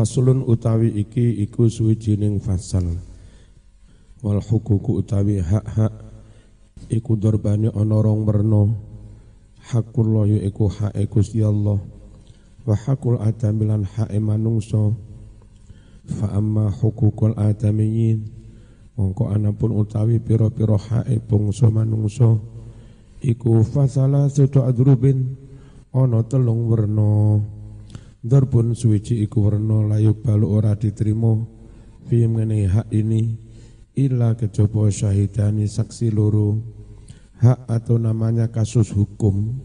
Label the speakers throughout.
Speaker 1: Fasulun utawi iki iku suwijining fasal. Wal hukuku utawi hak-hak iku dorbane ana rong werna. Hakullah iku hak Gusti Allah. Wa hakul adamilan hak manungsa. Fa amma hukukul adamiyyin mongko anapun utawi pira-pira hak bangsa manungsa iku fasala sedo adrubin ana telung werna. Darbun suwiji iku werna layuk balu ora diterima. Fi mengenai hak ini illa kejaba syahidani saksi loro. Hak atau namanya kasus hukum.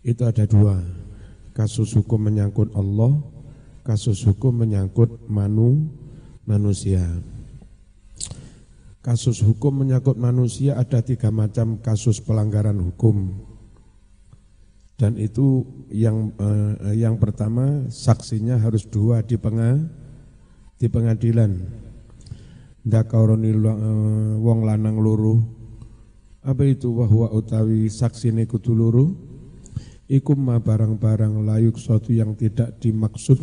Speaker 1: Itu ada dua. Kasus hukum menyangkut Allah kasus hukum menyangkut manu manusia. Kasus hukum menyangkut manusia ada tiga macam kasus pelanggaran hukum dan itu yang eh, yang pertama saksinya harus dua di penga, di pengadilan. Dakaroni eh, wong lanang luru. Apa itu bahwa utawi saksi kudu luru? Ikum ma barang-barang layuk suatu yang tidak dimaksud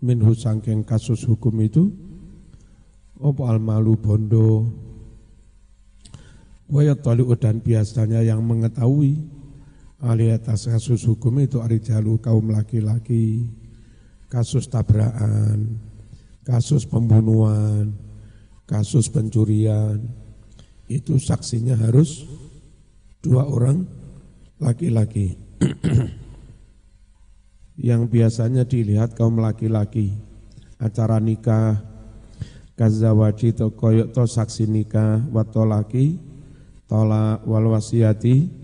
Speaker 1: minhu sangkeng kasus hukum itu Opo almalu bondo Wayat dan biasanya yang mengetahui ahli atas kasus hukum itu arijalu kaum laki-laki, kasus tabrakan, kasus pembunuhan, kasus pencurian, itu saksinya harus dua orang laki-laki. Yang biasanya dilihat kaum laki-laki, acara nikah, kazawaji to koyok to saksi nikah, watolaki, tolak wal wasiati,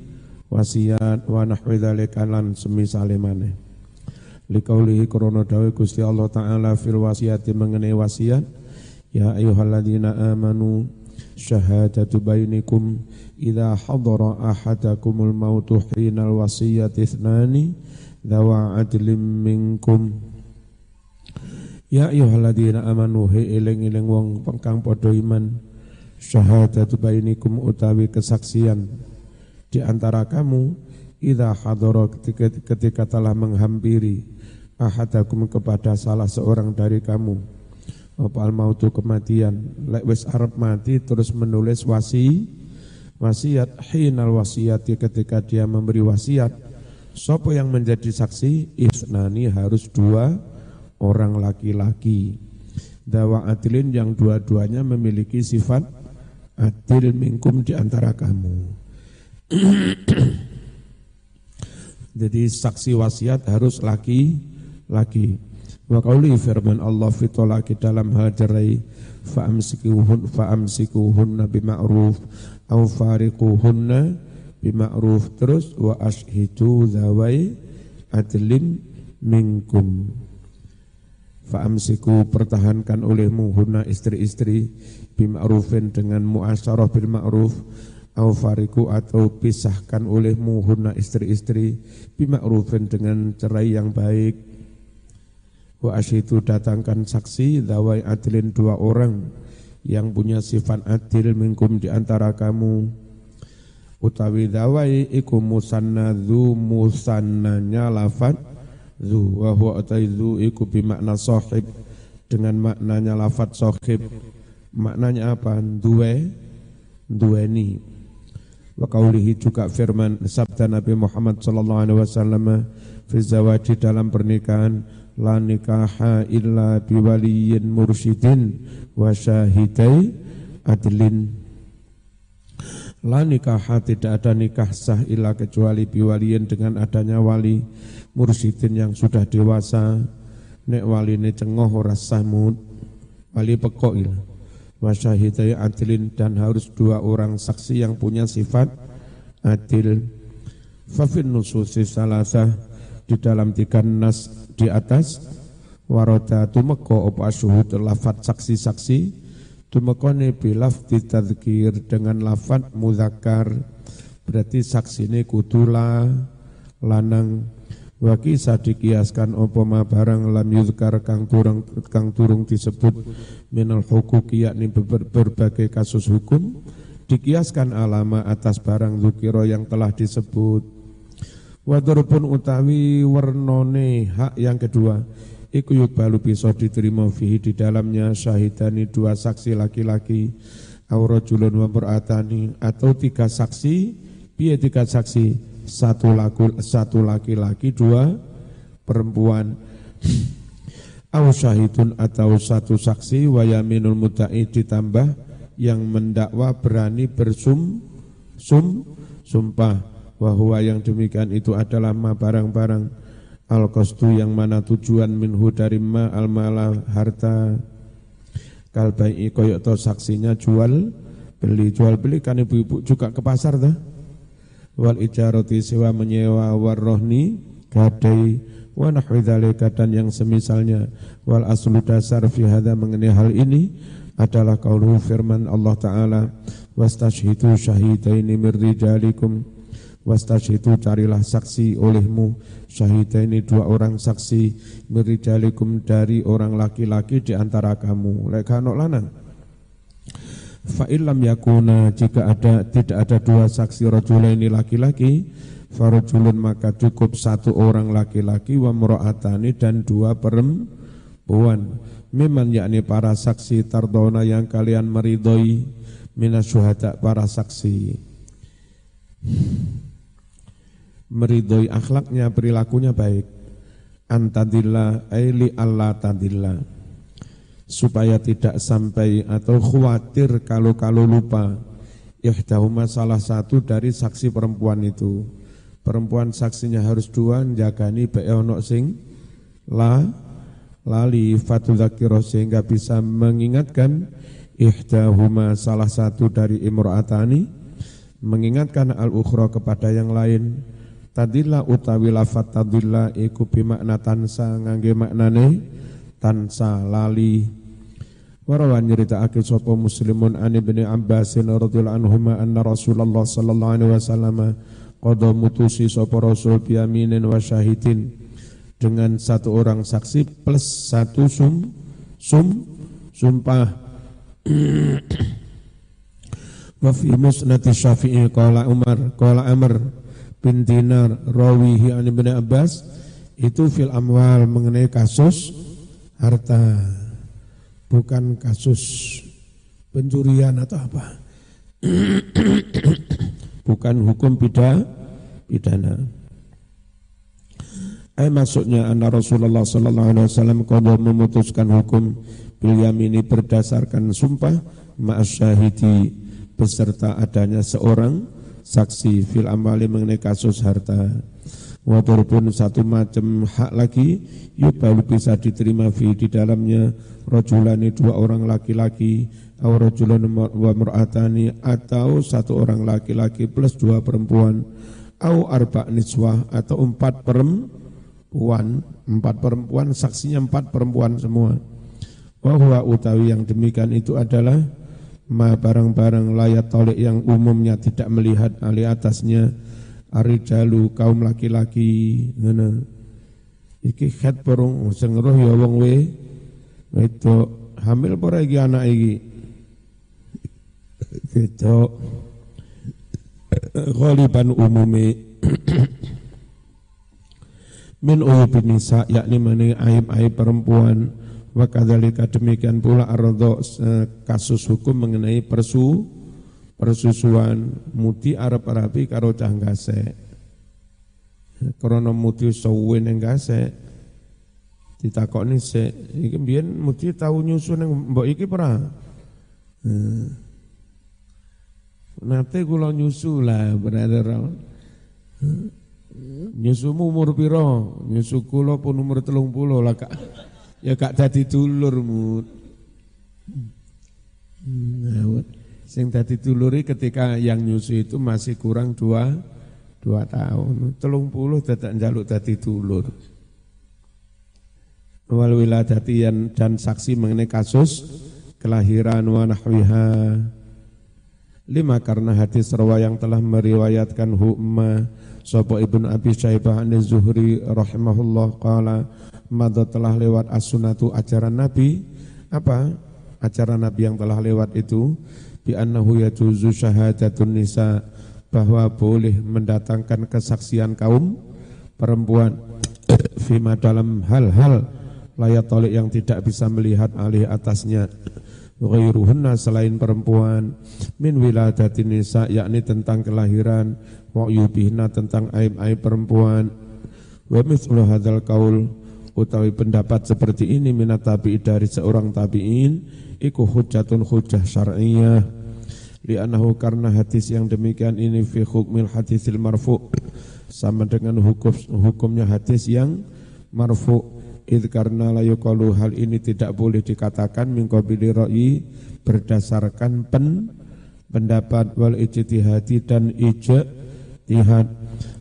Speaker 1: wasiat wa nahwi dzalika lan semisale maneh liqaulihi krana dawuh Gusti Allah taala fil wasiati mengenai wasiat ya ayyuhalladzina amanu syahadatu bainikum idza hadara ahadakumul mautu hinal wasiyati ithnani dawa adlim minkum. Ya ayyuhalladzina amanu he eling-eling wong pengkang padha iman syahadatu bainikum utawi kesaksian di antara kamu idza hadara ketika, ketika telah menghampiri ahadakum kepada salah seorang dari kamu apa mautu kematian? Lek wis arep mati terus menulis wasi wasiat hinal wasiati ketika dia memberi wasiat Sopo yang menjadi saksi? Isnani harus dua orang laki-laki. Dawa adilin yang dua-duanya memiliki sifat adil mingkum di antara kamu Jadi saksi wasiat harus laki-laki. Wa qauli firman Allah fi talaqi dalam hal cerai fa amsikuhun fa amsikuhunna bima'ruf au fariquhunna bima'ruf. Terus wa ashidu zawai adlin minkum. Fa amsiku pertahankan olehmu hunna istri-istri bima'rufin dengan muasyarah bil ma'ruf au fariku atau pisahkan olehmu hunna istri-istri bima'rufin dengan cerai yang baik. Wa asyidu datangkan saksi dawai adilin dua orang yang punya sifat adil minkum di antara kamu. Utawi dawai iku musanna dhu musannanya lafad dhu wa huwa dhu iku bimakna sahib dengan maknanya lafad sahib maknanya apa? Duwe duweni wa qawlihi juga firman sabda Nabi Muhammad sallallahu alaihi wasallam fi zawaji dalam pernikahan la nikaha illa biwaliyin mursyidin wa syahidai adlin. La nikaha tidak ada nikah sah illa kecuali biwaliyin dengan adanya wali mursyidin yang sudah dewasa. Nek wali ne cengoh ora sah wali pekok ilah wasyahidai adilin dan harus dua orang saksi yang punya sifat adil. Fafin nususi salasah di dalam tiga nas di atas. Waroda tumeko opa syuhud lafat saksi-saksi. Tumekone bilaf ditadkir dengan lafat mudakar berarti saksi ini kudula lanang wa kisah dikiaskan opo ma barang lam yuzkar kang turung kang turung disebut minal hukuki yakni berbagai kasus hukum dikiaskan alama atas barang zukiro yang telah disebut. Pun utawi wernone hak yang kedua iku yukbalu bisa diterima fihi di dalamnya syahidani dua saksi laki-laki aurajulun wa atau tiga saksi piye tiga saksi satu laku satu laki-laki dua perempuan. Au syahidun atau satu saksi wa yaminul ditambah yang mendakwa berani bersum sum sumpah. Bahwa yang demikian itu adalah ma barang-barang al yang mana tujuan minhu dari ma al mala harta kalbai koyok to saksinya jual beli. Jual beli kan ibu-ibu juga ke pasar dah wal ijarati sewa menyewa warrohni gadai wa nahwi dan yang semisalnya. Wal aslu dasar fi hadha mengenai hal ini adalah qauluhu firman Allah taala wastashhidu syahidaini mir rijalikum. Wastashhidu carilah saksi olehmu. Syahidaini dua orang saksi mirijalikum dari orang laki-laki di antara kamu. Lek lanang fa illam yakuna jika ada tidak ada dua saksi rajulaini laki-laki farajulun maka cukup satu orang laki-laki wa mura'atani dan dua perempuan Memang yakni para saksi tardona yang kalian meridhoi minas para saksi meridhoi akhlaknya, perilakunya baik. Antadillah aili Allah tadillah. Supaya tidak sampai atau khawatir kalau-kalau lupa. Ihdahuma salah satu dari saksi perempuan itu. Perempuan saksinya harus dua, jagani be'eonok sing la lali fatudzakiroh sehingga bisa mengingatkan ihdahuma salah satu dari imro'atani mengingatkan al-ukhra kepada yang lain Tadilla utawi lafat tadilla iku bimakna tansa ngangge maknane tansa lali. Warawan nyeritakake sapa muslimun an ibni Abbas radhiyallahu anhuma anna Rasulullah sallallahu alaihi wasallam qada mutusi sapa rasul biyaminin wa syahidin dengan satu orang saksi plus satu sum sum sumpah wa fi musnad syafi'i qala Umar qala Amr bin Dinar rawihi an Ibnu Abbas itu fil amwal mengenai kasus harta bukan kasus pencurian atau apa bukan hukum pidana pidana Eh maksudnya anna Rasulullah sallallahu alaihi wasallam qada memutuskan hukum bil ini berdasarkan sumpah ma'as syahidi beserta adanya seorang saksi fil amali mengenai kasus harta. Walaupun satu macam hak lagi, yuk baru bisa diterima fi di dalamnya. Rojulani dua orang laki-laki, atau rojulan wa mur'atani, atau satu orang laki-laki plus dua perempuan, atau arba niswah, atau empat perempuan, empat perempuan, saksinya empat perempuan semua. Bahwa utawi yang demikian itu adalah ma barang-barang layat tolik yang umumnya tidak melihat ali atasnya arijalu kaum laki-laki ngene. Iki khat porong sing roh ya wong we. Itu hamil pora iki anak iki? Itu ghaliban umumi min nisa yakni mani aib-aib perempuan. Wa kadzalika demikian pula ardo kasus hukum mengenai persu persusuan muti Arab Arabi karo cah gase. Krana muti suwen ning gase ditakoni se iki mbiyen muti tau nyusu ning mbok iki ora? Hmm. Nate kula nyusu lah brother. Hmm. Nyusumu umur piro? Nyusu kula pun umur telung puluh lah kak. Ya gak dadi dulurmu. Nah, sing dadi duluri ketika yang nyusu itu masih kurang dua dua tahun. Telung puluh dadak njaluk dadi dulur. Wal wiladati dan saksi mengenai kasus kelahiran wa nahwiha. Lima karena hadis rawa yang telah meriwayatkan hukma Sopo ibn Abi Syaibah an Zuhri rahimahullah qala Mada telah lewat as-sunatu ajaran Nabi apa ajaran Nabi yang telah lewat itu bi annahu yajuzu syahadatun nisa bahwa boleh mendatangkan kesaksian kaum perempuan fima dalam hal-hal layat tolik yang tidak bisa melihat alih atasnya. Ghairuhunna selain perempuan min wiladati nisa yakni tentang kelahiran wa yubihna tentang aib-aib perempuan. Wa mithlu hadzal qaul utawi pendapat seperti ini minat tabi'i dari seorang tabi'in iku hujjatun hujjah syar'iyyah li'annahu karena hadis yang demikian ini fi hukmil hadisil marfu sama dengan hukum hukumnya hadis yang marfu. Id karena la yuqalu hal ini tidak boleh dikatakan min qabili ra'i berdasarkan pen pendapat wal ijtihadi dan ijtihad.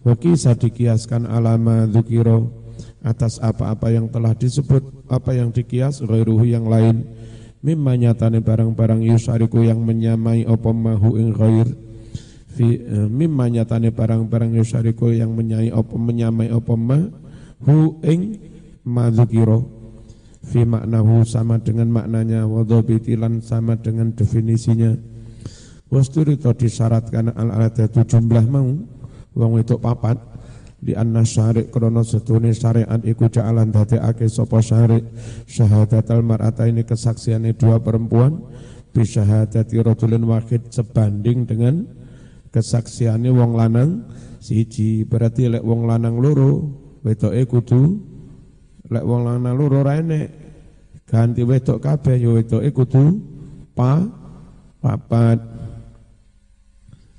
Speaker 1: Wa kisah dikiaskan alama dzukira atas apa-apa yang telah disebut apa yang dikias ghairuhu yang lain. Mimma nyatane barang-barang yusariku yang menyamai apa mahu ing ghair. Fi uh, mimma nyatane barang-barang yusariku yang menyamai apa menyamai apa mahu ing madzukira fi maknahu sama dengan maknanya wa dhabitilan sama dengan definisinya. Wasturito disyaratkan al-adatu jumlah mau wong itu papat di anna syarik krono setune syariat iku ja'alan ake sopo syarik. Syahadatal mar'ata ini kesaksiannya dua perempuan. Bisyahadati rajulin wahid sebanding dengan kesaksiannya wong lanang. Siji berarti lek wong lanang loro wetoke kudu lek wong lanang loro ra ganti wedok kabeh ya wetoke kudu pa papat.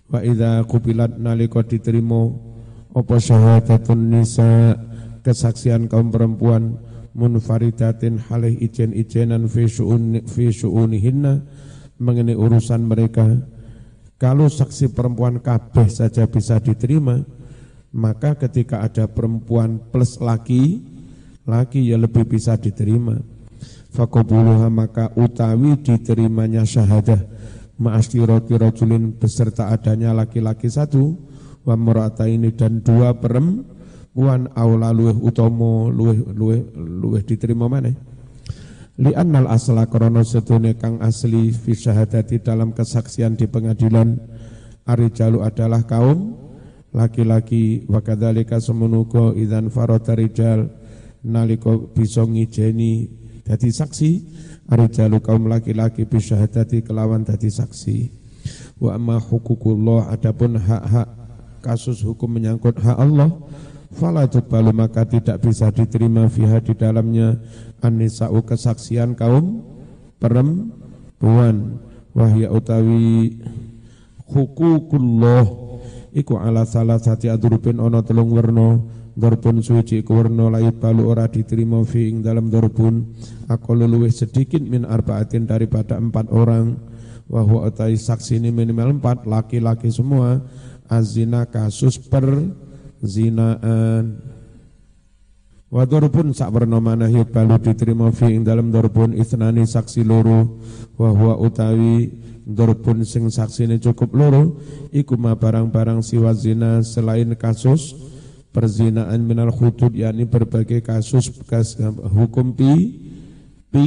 Speaker 1: Wa idza kubilat nalika diterima apa syahadatun nisa? Kesaksian kaum perempuan munfaridatin halih ijen-ijenan fi syu'un syu'unihinna mengenai urusan mereka. Kalau saksi perempuan kabeh saja bisa diterima maka ketika ada perempuan plus laki laki ya lebih bisa diterima. Fakobuluha maka utawi diterimanya syahadah. Ma'asyirati rajulin beserta adanya laki-laki satu wa ini dan dua perempuan aula luweh utomo luweh luweh luweh diterima mana li annal asla krana setune kang asli fi syahadati dalam kesaksian di pengadilan arijalu adalah kaum laki-laki wa kadzalika semenuko idzan farata rijal nalika bisa ngijeni dadi saksi arijalu kaum laki-laki bi syahadati kelawan dadi saksi. Wa amma hukukullah adapun hak-hak kasus hukum menyangkut hak Allah fala tuqbalu maka tidak bisa diterima fiha di dalamnya. Anisa'u kesaksian kaum perempuan. Wahya utawi hukukullah iku ala salah sati adrupin ono telung werno Dorbun suci iku werno layut balu ora diterima fi ing dalam dorbun. Aku luwih sedikit min arbaatin daripada empat orang. Wahwa utai saksi ini minimal empat laki-laki semua azina kasus perzinaan. Wadorpun sak bernama yut balu diterima fi ing dalam dorpun isnani saksi loro. Wahwa utawi dorpun sing ini cukup loro. Iku ma barang-barang siwa zina selain kasus perzinaan minal khudud yakni berbagai kasus kas, hukum pi pi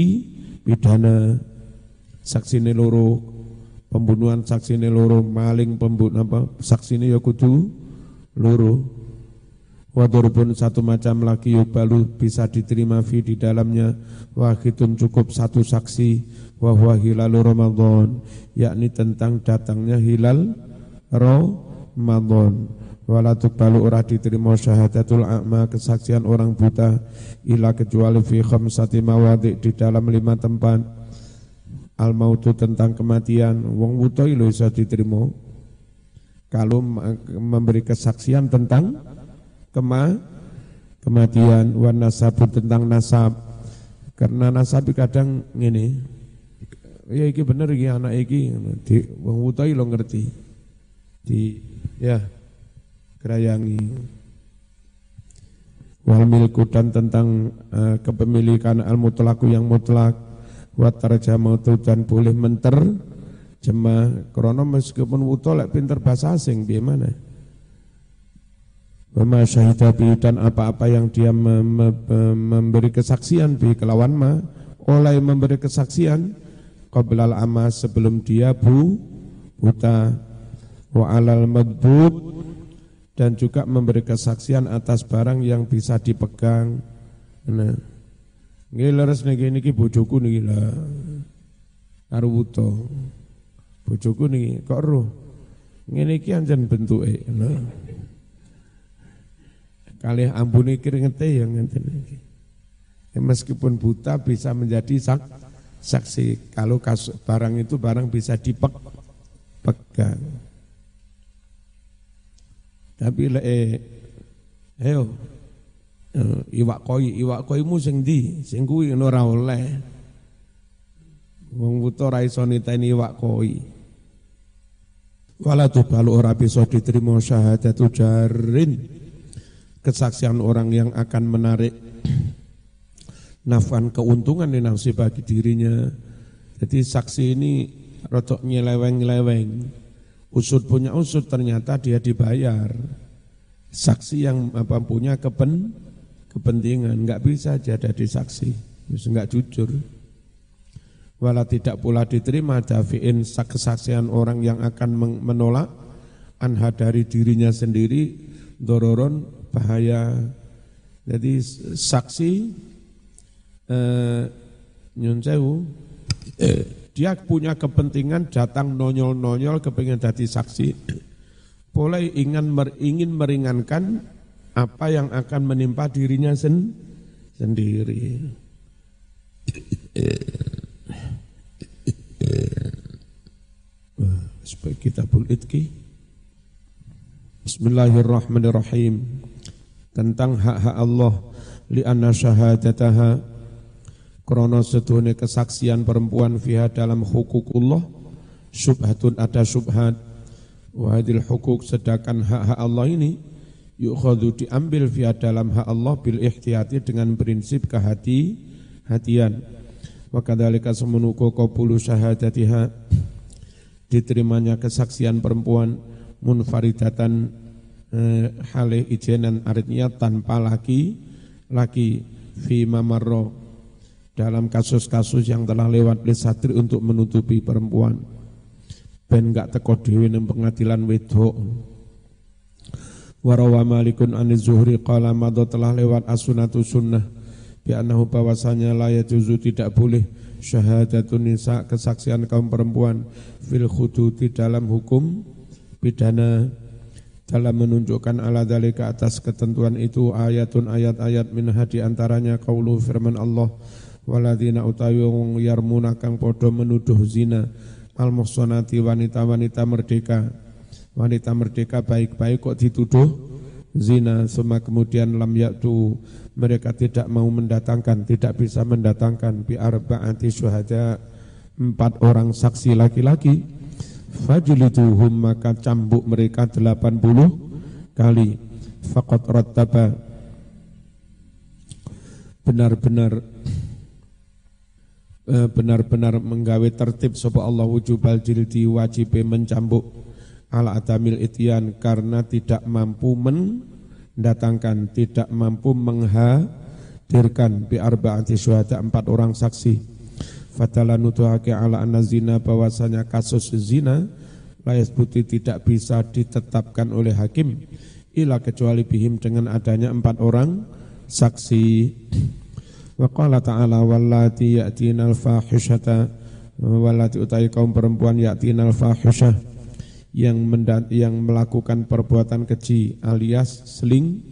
Speaker 1: pidana saksi ini loro pembunuhan saksi ini loro maling pembunuh apa saksi ini ya kudu loro. Pun satu macam lagi balu bisa diterima fi di dalamnya. Wahidun cukup satu saksi wahwa hilalu Ramadan yakni tentang datangnya hilal Ramadan. Walatuk balu ora diterima syahadatul a'ma kesaksian orang buta ila kecuali fi khamsati mawadi di dalam lima tempat al mautu tentang kematian wong wuto lho iso diterima. Kalau memberi kesaksian tentang kema kematian wan nasabu tentang nasab. Karena nasab kadang ngene ya iki bener iki anak iki di wong wuto lho ngerti. Di ya kerayangi. Wal milku dan tentang uh, kepemilikan al mutlaku yang mutlak wa tarjamatu dan boleh menter jemaah krono meskipun wuto lek pinter bahasa asing piye mana Wama syahida dan apa-apa yang dia memberi kesaksian bi kelawan ma? Oleh memberi kesaksian qablal amas sebelum dia bu buta. Wa alal madbut dan juga memberi kesaksian atas barang yang bisa dipegang. Nah Nggih leres niki niki bojoku niki lah. Karo wuto. Bojoku niki kok roh. Ngene iki anjen bentuke. Lho. Kalih ambune keringete ya ngenten iki. Ya, meskipun buta bisa menjadi sak, saksi kalau kasus, barang itu barang bisa dipegang. Tapi le eh, iwak koi, iwak koi mu sing di, sing kuwi ora oleh. Wong buta ra iso niteni iwak koi. Wala balu ora bisa diterima syahadatu jarin. Kesaksian orang yang akan menarik nafan keuntungan di nafsi bagi dirinya. Jadi saksi ini rotok nyeleweng-nyeleweng. Usut punya usut ternyata dia dibayar. Saksi yang apa punya kepen kepentingan, nggak bisa jadi saksi, nggak jujur. Walau tidak pula diterima dafiin kesaksian orang yang akan menolak anha dari dirinya sendiri dororon bahaya. Jadi saksi eh, dia punya kepentingan datang nonyol-nonyol kepengen jadi saksi boleh ingin meringankan apa yang akan menimpa dirinya sen sendiri. Supaya kita itki. Bismillahirrahmanirrahim. Tentang hak-hak Allah li anna syahadataha krono sedune kesaksian perempuan fiha dalam hukukullah subhatun ada subhat wahadil hukuk sedangkan hak-hak Allah ini yukhadu diambil via dalam hak Allah bil ihtiyati dengan prinsip kehati hatian wa kadzalika semenuku qabulu syahadatiha diterimanya kesaksian perempuan munfaridatan eh, halih ijenan artinya tanpa laki laki fi mamarro dalam kasus-kasus yang telah lewat lesatri untuk menutupi perempuan. Ben gak teko dhewe pengadilan wedok Warawa malikun an zuhri qala madha telah lewat asunatu sunnah bi annahu bahwasanya la yajuzu tidak boleh syahadatun nisa kesaksian kaum perempuan fil khuduti dalam hukum pidana dalam menunjukkan ala dalika atas ketentuan itu ayatun ayat-ayat min hadi antaranya qaulu firman Allah waladina utawi wong yarmuna padha menuduh zina al wanita-wanita merdeka wanita merdeka baik-baik kok dituduh zina semua kemudian lam yaktu mereka tidak mau mendatangkan tidak bisa mendatangkan bi arba'ati syuhada empat orang saksi laki-laki. Fajliduhum maka cambuk mereka 80 kali. Faqat rattaba. Benar-benar eh, benar-benar menggawe tertib sapa Allah wujubal jildi wajib mencambuk ala adamil itian karena tidak mampu mendatangkan, tidak mampu menghadirkan bi arba'ati syuhada empat orang saksi. Fatala nutuhake ala anna zina bahwasanya kasus zina layas putih tidak bisa ditetapkan oleh hakim ila kecuali bihim dengan adanya empat orang saksi. Wa qala ta'ala wallati ya'tinal fahishata wallati utai kaum perempuan ya'tinal fahishah yang yang melakukan perbuatan keji alias seling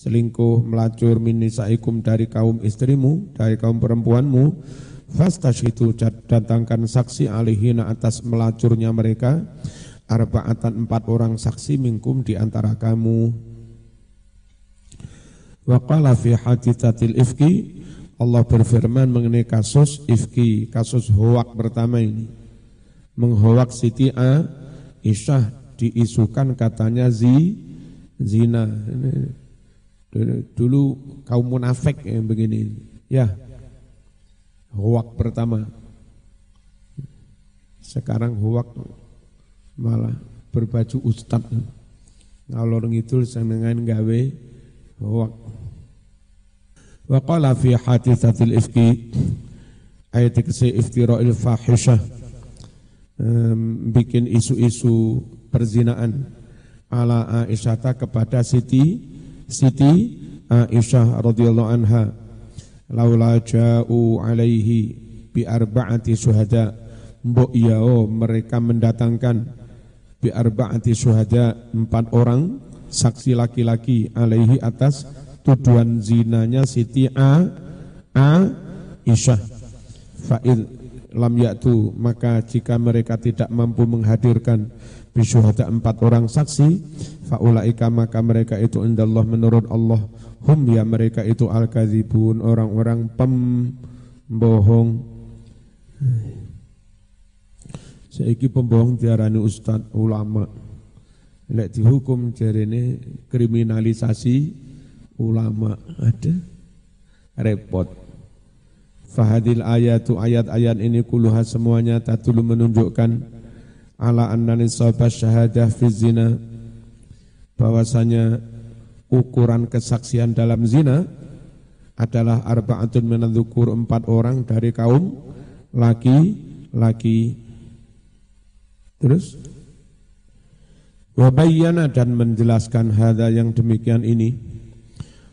Speaker 1: selingkuh melacur minisaikum dari kaum istrimu dari kaum perempuanmu. Fastashitu datangkan saksi alihina atas melacurnya mereka. Arbaatan empat orang saksi mingkum di antara kamu. Waqala fi hadithatil ifki Allah berfirman mengenai kasus ifki kasus hoak pertama ini. Menghoak Siti A Isyah diisukan katanya zi zina. Dulu kaum munafik yang begini. Ya, huwak pertama. Sekarang huwak malah berbaju ustad. Ngalor ngidul senengan gawe huwak. Wa qala fi hadithatil ifki ayat kese iftira'il fahisyah um, bikin isu-isu perzinaan ala Aisyah kepada Siti Siti Aisyah radhiyallahu anha. Laula ja'u alaihi bi arba'ati syuhada. Mbok yao oh, mereka mendatangkan bi arba'ati syuhada empat orang saksi laki-laki alaihi atas tuduhan zinanya Siti A A Isyah fa'il lam yaitu maka jika mereka tidak mampu menghadirkan bisyuhada empat orang saksi faulaika maka mereka itu indallah menurut Allah. Hum ya mereka itu al-kadzibun orang-orang pembohong. Saiki pembohong diarani ustad ulama. Lek dihukum jarene kriminalisasi ulama. Ada? Repot Fahadil ayatu ayat-ayat ini kuluha semuanya tatulu menunjukkan ala anna nisabah syahadah fi zina bahwasanya ukuran kesaksian dalam zina adalah arbaatun menentukur empat orang dari kaum laki-laki. Terus wabayana dan menjelaskan hada yang demikian ini.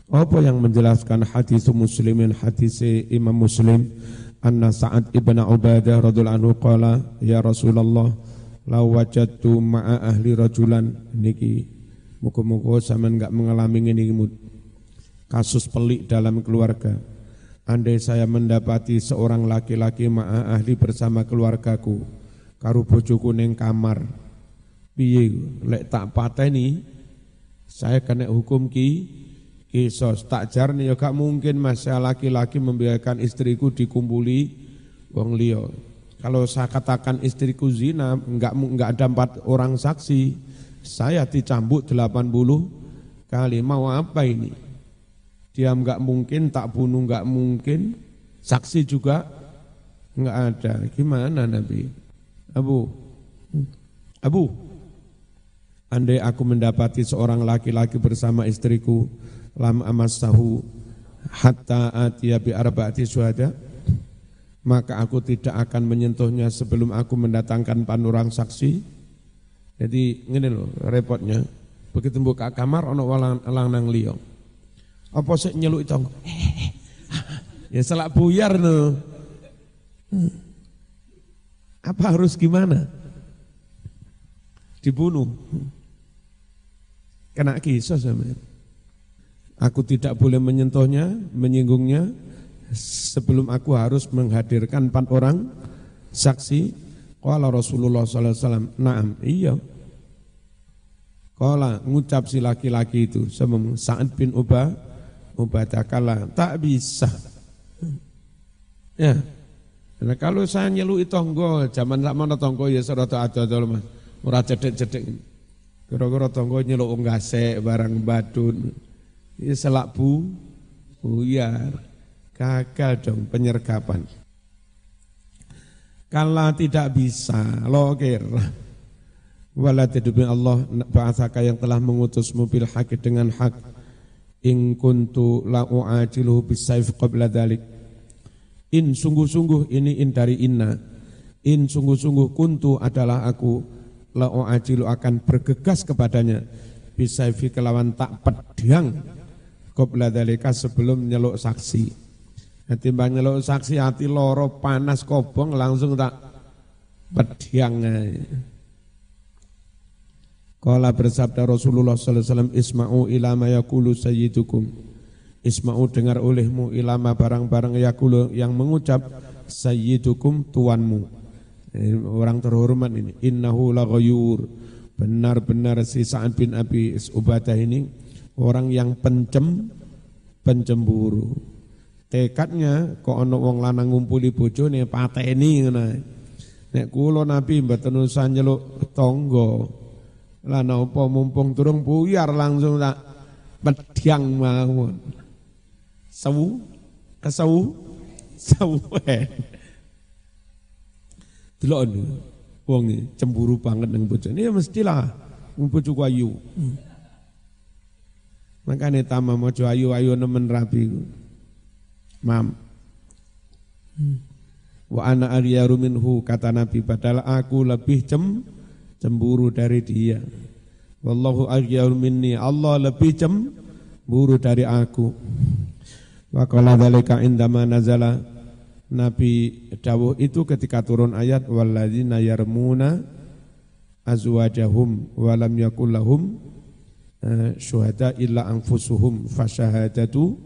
Speaker 1: Apa yang menjelaskan hadis muslimin hadis Imam Muslim? Anna Sa'ad ibn Ubadah radhiyallahu anhu qala ya Rasulullah law wajadtu ma'a ahli rajulan. Niki Muka-muka zaman enggak mengalami ini kasus pelik dalam keluarga. Andai saya mendapati seorang laki-laki ma'a ahli bersama keluargaku, karu bojoku neng kamar, piye lek tak pateni, saya kena hukum ki kisos tak jarni ya gak mungkin mas laki-laki membiarkan istriku dikumpuli wong liya. Kalau saya katakan istriku zina, enggak enggak ada empat orang saksi, saya dicambuk 80 kali. Mau apa ini? Dia enggak mungkin, tak bunuh enggak mungkin, saksi juga enggak ada. Gimana Nabi? Abu, Abu, andai aku mendapati seorang laki-laki bersama istriku, lam amassahu hatta atiya bi arbaati syuhada, maka aku tidak akan menyentuhnya sebelum aku mendatangkan panurang saksi jadi ngene lho repotnya. Begitu buka kamar ono walang lanang liya. Apa sik nyeluk itu? ya selak buyar no. Apa harus gimana? Dibunuh. Kena kisah sama. Aku tidak boleh menyentuhnya, menyinggungnya sebelum aku harus menghadirkan empat orang saksi Qala Rasulullah sallallahu alaihi wasallam, "Na'am." Iya. Qala ngucap si laki-laki itu sebelum Sa'ad bin Ubah Ubadah kala tak bisa. Ya. Nah, kalau saya nyeluk tonggo, zaman sak mana tonggo ya serata adol Mas. Ora cedek-cedek. Kira-kira tonggo nyeluk ngasek barang badun. Ya selak bu, buyar. Gagal dong penyergapan. Kala tidak bisa, lokir. Wala tadubin Allah ba'athaka yang telah mengutus mobil hak dengan hak. In kuntu la u'ajiluhu bisayf qabla dhalik. In sungguh-sungguh ini in dari inna. In sungguh-sungguh kuntu adalah aku la u'ajilu akan bergegas kepadanya bisayfi kelawan tak pedang qabla dhalika sebelum nyeluk saksi. Timbang nyeluk saksi hati loro panas kobong langsung tak pediang. Kala bersabda Rasulullah sallallahu alaihi wasallam isma'u ila ma yaqulu sayyidukum. Isma'u dengar olehmu ilama barang-barang yakulu yang mengucap sayyidukum tuanmu. Orang terhormat ini. Innahu la ghayur. Benar-benar si Sa'ad bin Abi Ubadah ini orang yang pencem pencemburu tekadnya kok ana wong lanang ngumpuli bojone pateni ngono nek kula nabi mboten usah nyeluk tangga. Napa mumpung durung buyar langsung tak pedyang mawon. Sewu? Kesewu? Sewu delok wong cemburu banget nang bojone. Ya mestilah bojoku ayu makane tamah maca ayu-ayu nemen rapi Mam. Wa ana aryaru minhu kata Nabi padahal aku lebih cem cemburu dari dia. Wallahu aryaru minni Allah lebih cemburu dari aku. Wa qala dzalika indama nazala Nabi dawuh itu ketika turun ayat walladzina yarmuna azwajahum wa lam yakul lahum syuhada illa anfusuhum fasyahadatu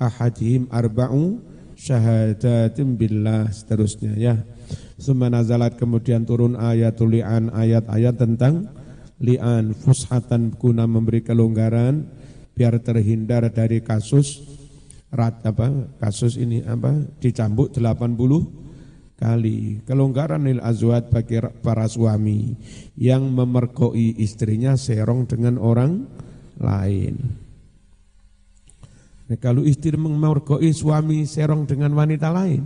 Speaker 1: ahadihim arba'u syahadatin billah seterusnya ya. Summa nazalat kemudian turun ayatul li'an ayat-ayat tentang li'an fushatan guna memberi kelonggaran biar terhindar dari kasus rat apa kasus ini apa dicambuk 80 kali kelonggaran lil azwat bagi para suami yang memerkoi istrinya serong dengan orang lain. Nah, kalau istri memerkoi suami serong dengan wanita lain,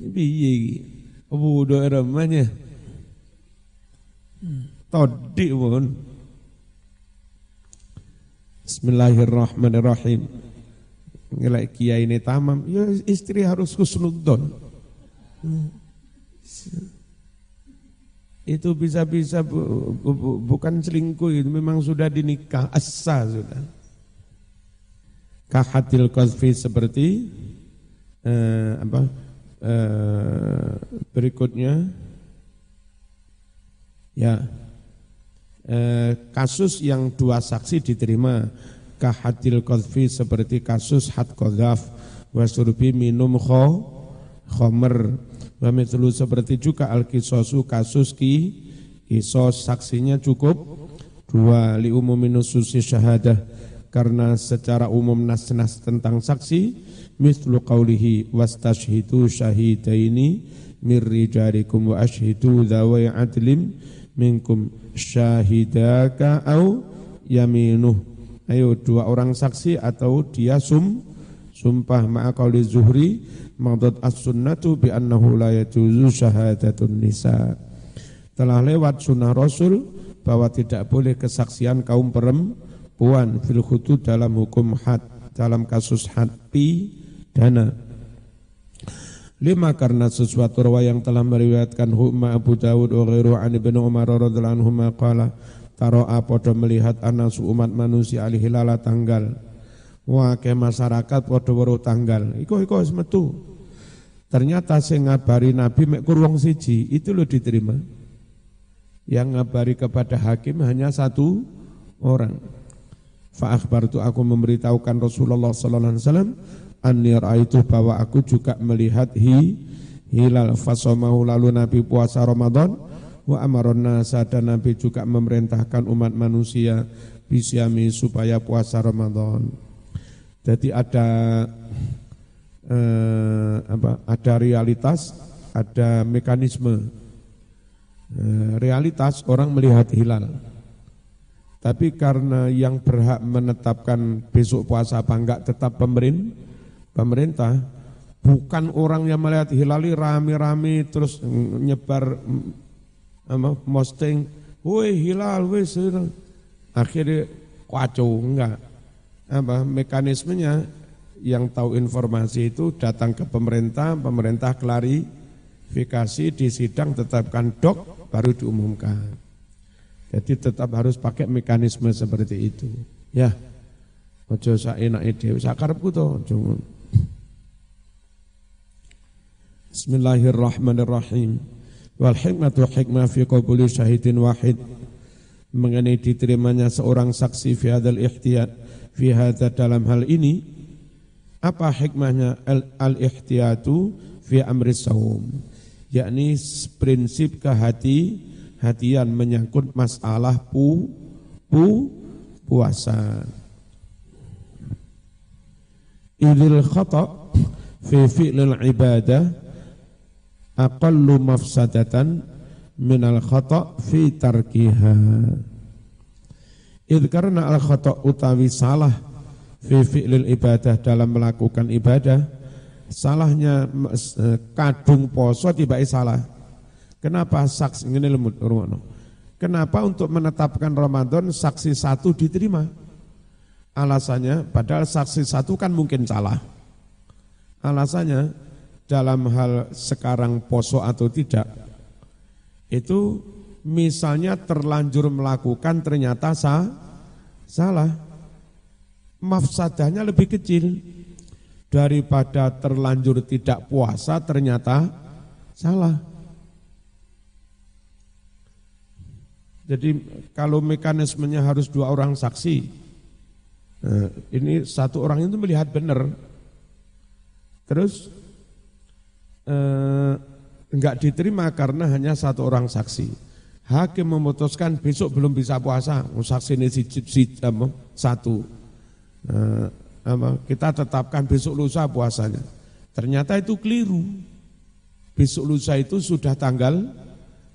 Speaker 1: piye Wudu namanya. Todi pun. Bismillahirrahmanirrahim. Ngelak kiai ini tamam, ya istri harus khusnuddon. Itu bisa-bisa bu, bu, bu, bukan selingkuh, itu memang sudah dinikah, asa sudah. Kahatil qazfi seperti eh, apa eh, berikutnya. Ya. Eh, kasus yang dua saksi diterima kahadil qadfi seperti kasus had qadhaf wa surbi minum kho khomer wa mithlu seperti juga al kisosu kasus ki kisos saksinya cukup. Dua li umum nususi syahadah. Karena secara umum nas-nas tentang saksi mislu qawlihi wastashhidu syahidaini mir rijalikum wa ashhidu dhawai adlim minkum syahidaka au yaminuh. Ayo dua orang saksi atau dia sum sumpah ma'aqali zuhri madad as-sunnatu bi annahu la yajuzu nisa. Telah lewat sunnah Rasul bahwa tidak boleh kesaksian kaum perempuan fil khutut dalam hukum had dalam kasus had pi dana. Lima karena sesuatu rawa yang telah meriwayatkan Hukma Abu Dawud wa ghairu an Ibnu Umar radhiyallahu anhu qala Taro'a podo melihat anas umat manusia alihilala tanggal. Wake masyarakat podo weruh tanggal. Iko iko metu. Ternyata sing ngabari Nabi mek kurwong siji, itu lo diterima. Yang ngabari kepada hakim hanya satu orang. Fa tu aku memberitahukan Rasulullah sallallahu alaihi wasallam anni itu bahwa aku juga melihat hi hilal fasomahu lalu Nabi puasa Ramadan Wa amarona dan Nabi juga memerintahkan umat manusia bisyami supaya puasa Ramadan. Jadi ada eh, apa? Ada realitas, ada mekanisme. Eh, realitas orang melihat hilal. Tapi karena yang berhak menetapkan besok puasa apa enggak tetap pemerintah, pemerintah bukan orang yang melihat hilal rame-rame terus nyebar apa posting, woi hilal, woi akhirnya kacau enggak. Apa mekanismenya yang tahu informasi itu datang ke pemerintah, pemerintah klarifikasi di sidang tetapkan dok baru diumumkan. Jadi tetap harus pakai mekanisme seperti itu. Ya. Ojo sak enake dhewe sak karepku to. Bismillahirrahmanirrahim. Wal hikmatu hikmah fi qabuli syahidin wahid mengenai diterimanya seorang saksi fi hadzal ihtiyat fi dalam hal ini apa hikmahnya al, ihtiyatu fi amri saum yakni prinsip kehati hatian menyangkut masalah pu pu puasa idil khata fi fi'lil ibadah aqallu mafsadatan minal khata' fi tarkiha. Idh karena al khata' utawi salah fi fi'lil ibadah dalam melakukan ibadah, salahnya eh, kadung poso tiba salah. Kenapa saksi ini lemut Kenapa untuk menetapkan Ramadan saksi satu diterima? Alasannya padahal saksi satu kan mungkin salah. Alasannya dalam hal sekarang poso atau tidak, itu misalnya terlanjur melakukan ternyata sah, salah. mafsadahnya lebih kecil daripada terlanjur tidak puasa ternyata salah. Jadi kalau mekanismenya harus dua orang saksi, nah, ini satu orang itu melihat benar, terus eh, enggak diterima karena hanya satu orang saksi. Hakim memutuskan besok belum bisa puasa, saksi ini si, si, si, satu. Eh, kita tetapkan besok lusa puasanya. Ternyata itu keliru. Besok lusa itu sudah tanggal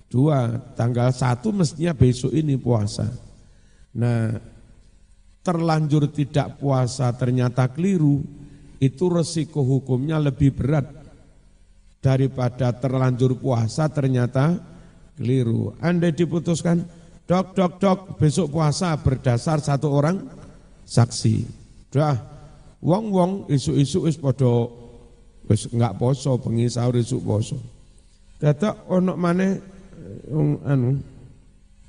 Speaker 1: dua, tanggal satu mestinya besok ini puasa. Nah, terlanjur tidak puasa ternyata keliru, itu resiko hukumnya lebih berat daripada terlanjur puasa ternyata keliru. Anda diputuskan, dok, dok, dok, besok puasa berdasar satu orang saksi. Dah, wong-wong isu-isu is podo wis enggak poso, bengi sahur isu poso. Dadak ono maneh um, anu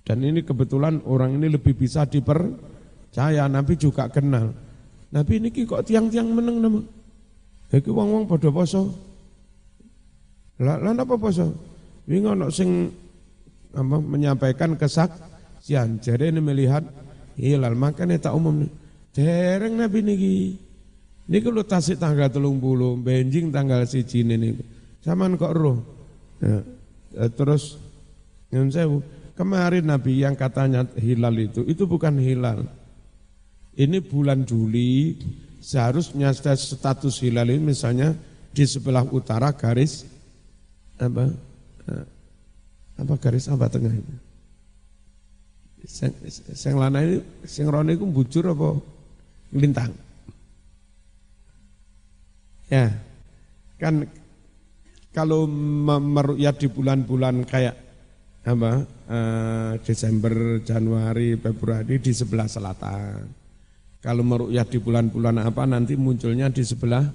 Speaker 1: dan ini kebetulan orang ini lebih bisa dipercaya, Nabi juga kenal. Nabi ini kok tiang-tiang meneng nama. Iki wong-wong podo poso. Lah lan apa poso? Wingi ono sing menyampaikan kesaksian. Jadi ini melihat hilal makanya tak umum. Dereng Nabi niki. Niku lu tasik tanggal telung bulu, benjing tanggal si cini nih. Saman kok roh. Ya, eh, terus yang saya kemarin Nabi yang katanya hilal itu, itu bukan hilal. Ini bulan Juli, seharusnya status hilal ini misalnya di sebelah utara garis apa eh, apa garis apa tengah itu sing lana ini sing rone itu bujur apa lintang Ya, kan kalau merukyat di bulan-bulan kayak apa uh, Desember, Januari, Februari di sebelah selatan. Kalau merukyat di bulan-bulan apa nanti munculnya di sebelah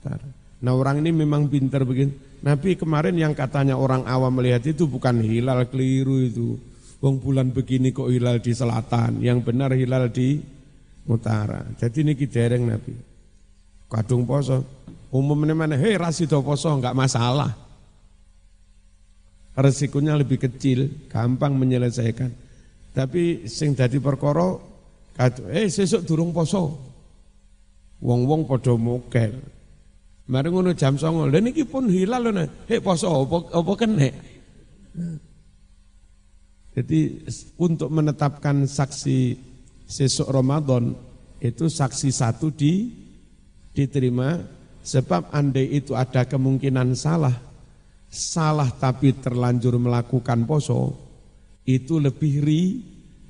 Speaker 1: utara. Nah orang ini memang pinter begini. Nabi kemarin yang katanya orang awam melihat itu bukan hilal keliru itu. Wong bulan begini kok hilal di selatan, yang benar hilal di utara. Jadi ini kidereng Nabi. Kadung poso. Umumnya mana, hei rasido poso enggak masalah. Resikonya lebih kecil, gampang menyelesaikan. Tapi sing dadi perkara kado, eh sesuk durung poso. Wong-wong padha mokel. Mari ngono jam 09.00. Lha niki pun hilal lho. Hei poso apa apa kene? Jadi untuk menetapkan saksi sesuk Ramadan itu saksi satu di diterima Sebab andai itu ada kemungkinan salah, salah tapi terlanjur melakukan poso, itu lebih ri,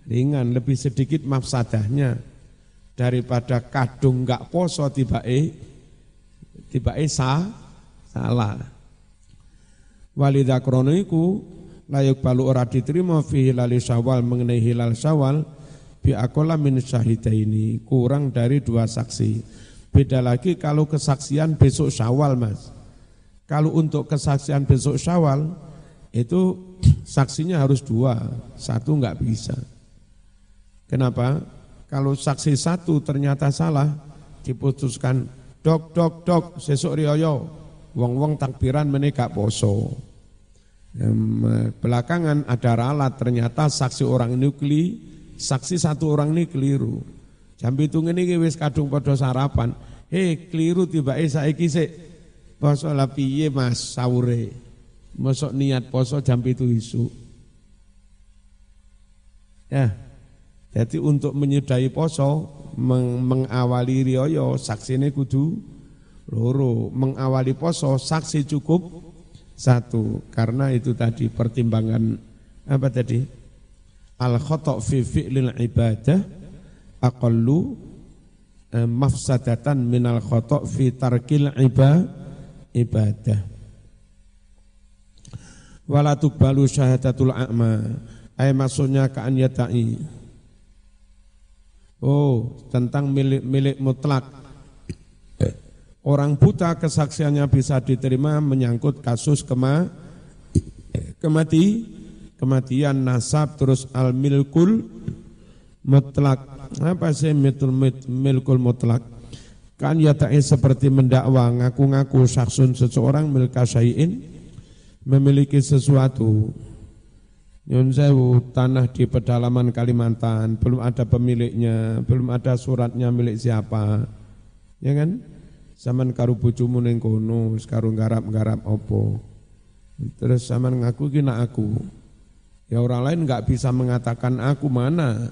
Speaker 1: ringan, lebih sedikit mafsadahnya daripada kadung enggak poso tiba eh tiba sah, salah. Walidah krono iku layuk balu ora diterima fi hilali syawal mengenai hilal syawal bi akola min ini kurang dari dua saksi Beda lagi kalau kesaksian besok syawal mas. Kalau untuk kesaksian besok syawal itu saksinya harus dua, satu nggak bisa. Kenapa? Kalau saksi satu ternyata salah, diputuskan dok dok dok sesuk rioyo, wong wong takbiran menikah poso. Belakangan ada ralat ternyata saksi orang nukli, saksi satu orang ini keliru. Jam pitung ini wis kadung pada sarapan. Hei keliru tiba eh saiki sik poso lah Mas saure. Mosok niat poso jam itu isu. Ya. Jadi untuk menyudahi poso meng mengawali rioyo saksine kudu loro, mengawali poso saksi cukup satu. Karena itu tadi pertimbangan apa tadi? Al khata' fi fi'lil ibadah aqallu eh, mafsadatan minal khotok fi tarkil ibadah. Wala tuqbalu syahadatul a'ma. Ay maksudnya ka'an yata'i oh tentang milik milik mutlak orang buta kesaksiannya bisa diterima menyangkut kasus kema kemati kematian nasab terus al milkul mutlak Apa sih mitul milkul mutlak? Kan ya tak seperti mendakwa ngaku-ngaku saksun seseorang milik syai'in memiliki sesuatu. Nyun sewu, tanah di pedalaman Kalimantan, belum ada pemiliknya, belum ada suratnya milik siapa. Ya kan? Saman karu bojomu ning kono, sekarang garap-garap opo. Terus saman ngaku kina aku. Ya orang lain nggak bisa mengatakan aku mana.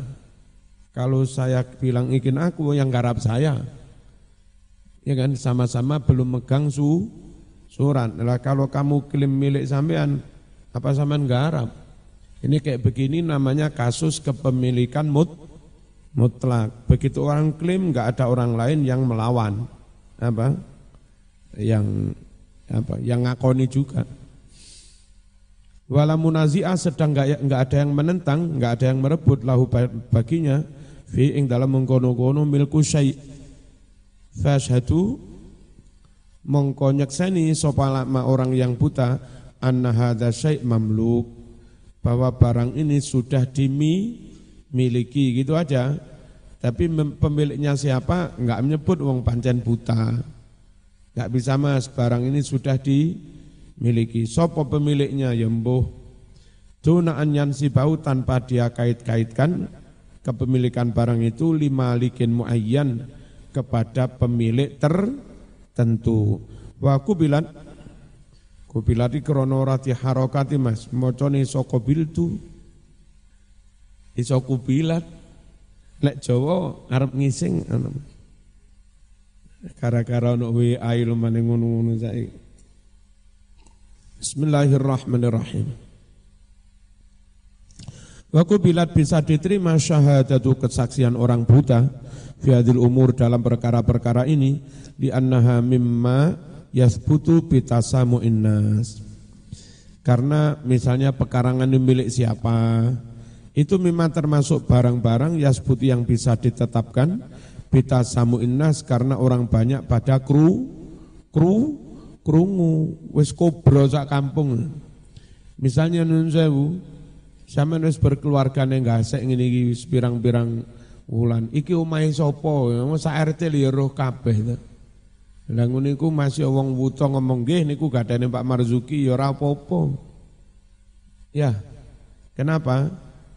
Speaker 1: Kalau saya bilang ikin aku yang garap saya. Ya kan sama-sama belum megang su surat. Lah kalau kamu klaim milik sampean apa sampean garap? Ini kayak begini namanya kasus kepemilikan mut, mutlak. Begitu orang klaim nggak ada orang lain yang melawan, apa? Yang apa? Yang ngakoni juga. Wala munazi'ah sedang nggak nggak ada yang menentang, nggak ada yang merebut lahu baginya fi ing dalam mengkono-kono milku syai' fashhadu mongko nyekseni sapa orang yang buta anna hadza syai' mamluk bahwa barang ini sudah dimiliki gitu aja. Tapi pemiliknya siapa nggak menyebut wong pancen buta. Nggak bisa mas, barang ini sudah dimiliki. Sopo pemiliknya ya mbuh. Dunaan yansi bau tanpa dia kait-kaitkan kepemilikan barang itu lima likin muayyan kepada pemilik tertentu. Waku bilang Kubilati krono rati harokati mas, mocone iso tu, Iso kubilat. Lek Jawa arep ngising ana. Gara-gara ono WA lumane ngono-ngono saiki. Bismillahirrahmanirrahim. Waku bilat bisa diterima syahadatu kesaksian orang buta fiadil umur dalam perkara-perkara ini di annaha mimma yasbutu bitasamu innas. Karena misalnya pekarangan ini milik siapa, itu memang termasuk barang-barang yasbutu yang bisa ditetapkan bitasamu innas karena orang banyak pada kru, kru, krungu, wis kobro sak kampung. Misalnya nun sewu, sama wis berkeluarga neng gasek ini wis pirang-pirang wulan. Iki umai sopo, masa RT liya roh kabeh. Lah niku masih wong wuto ngomong nggih niku gadane Pak Marzuki ya ora apa-apa. Ya. Kenapa?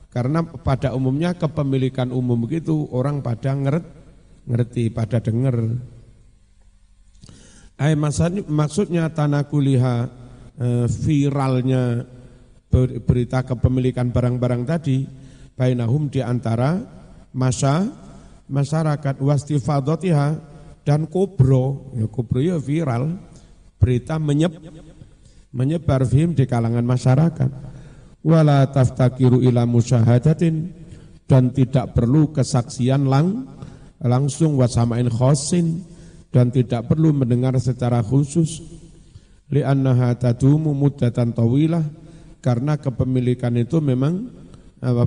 Speaker 1: Karena pada umumnya kepemilikan umum gitu orang pada ngeret, ngerti, pada denger. Ay maksudnya tanah kuliah eh, viralnya berita kepemilikan barang-barang tadi bainahum di antara masa masyarakat wastifadatiha dan kubro, ya kubro ya viral, berita menyeb, menyebar film di kalangan masyarakat. Wala taftakiru ila musyahadatin dan tidak perlu kesaksian lang, langsung wasamain khosin dan tidak perlu mendengar secara khusus li'annaha tadumu muddatan tawilah karena kepemilikan itu memang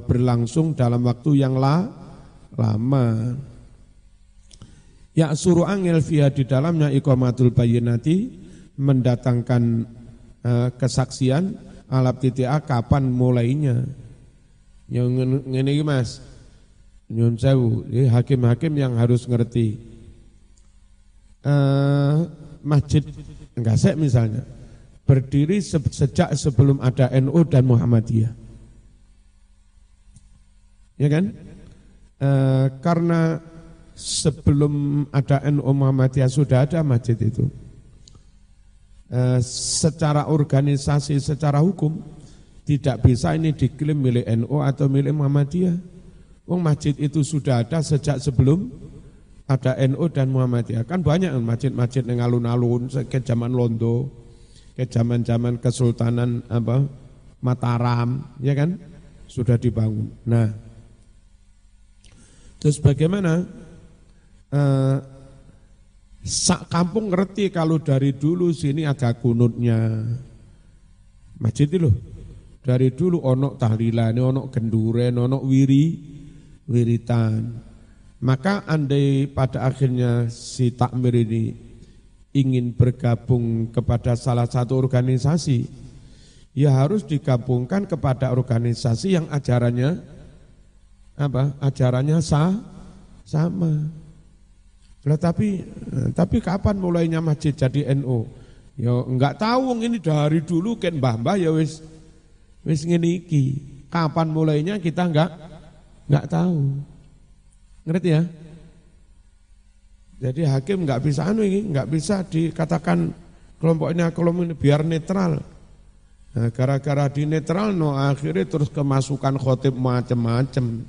Speaker 1: berlangsung dalam waktu yang la, lama. Ya suruh angel via di dalamnya ikomatul bayinati mendatangkan uh, kesaksian alap titia kapan mulainya. Yang ini mas, nyun sewu, hakim-hakim yang harus ngerti. Uh, masjid enggak sek misalnya berdiri sejak sebelum ada NU dan Muhammadiyah. Ya kan? Uh, karena sebelum ada NU Muhammadiyah sudah ada masjid itu. E, secara organisasi, secara hukum tidak bisa ini diklaim milik NU atau milik Muhammadiyah. Wong masjid itu sudah ada sejak sebelum ada NU dan Muhammadiyah. Kan banyak masjid-masjid yang alun-alun ke zaman Londo, ke zaman-zaman Kesultanan apa Mataram, ya kan? Sudah dibangun. Nah, terus bagaimana eh, sak kampung ngerti kalau dari dulu sini ada kunutnya. Masjid itu loh. Dari dulu onok tahlilan, onok genduren, onok wiri, wiritan. Maka andai pada akhirnya si takmir ini ingin bergabung kepada salah satu organisasi, ya harus digabungkan kepada organisasi yang ajarannya apa? Ajarannya sah, Sama. Lah tapi tapi kapan mulainya masjid jadi NU? Ya enggak tahu ini dari dulu kan mbah-mbah ya wis wis ngene iki. Kapan mulainya kita enggak enggak tahu. Ngerti ya? Jadi hakim enggak bisa anu ini, enggak bisa dikatakan kelompok ini kelompok ini biar netral. Nah, gara-gara di netral no akhirnya terus kemasukan khotib macam-macam.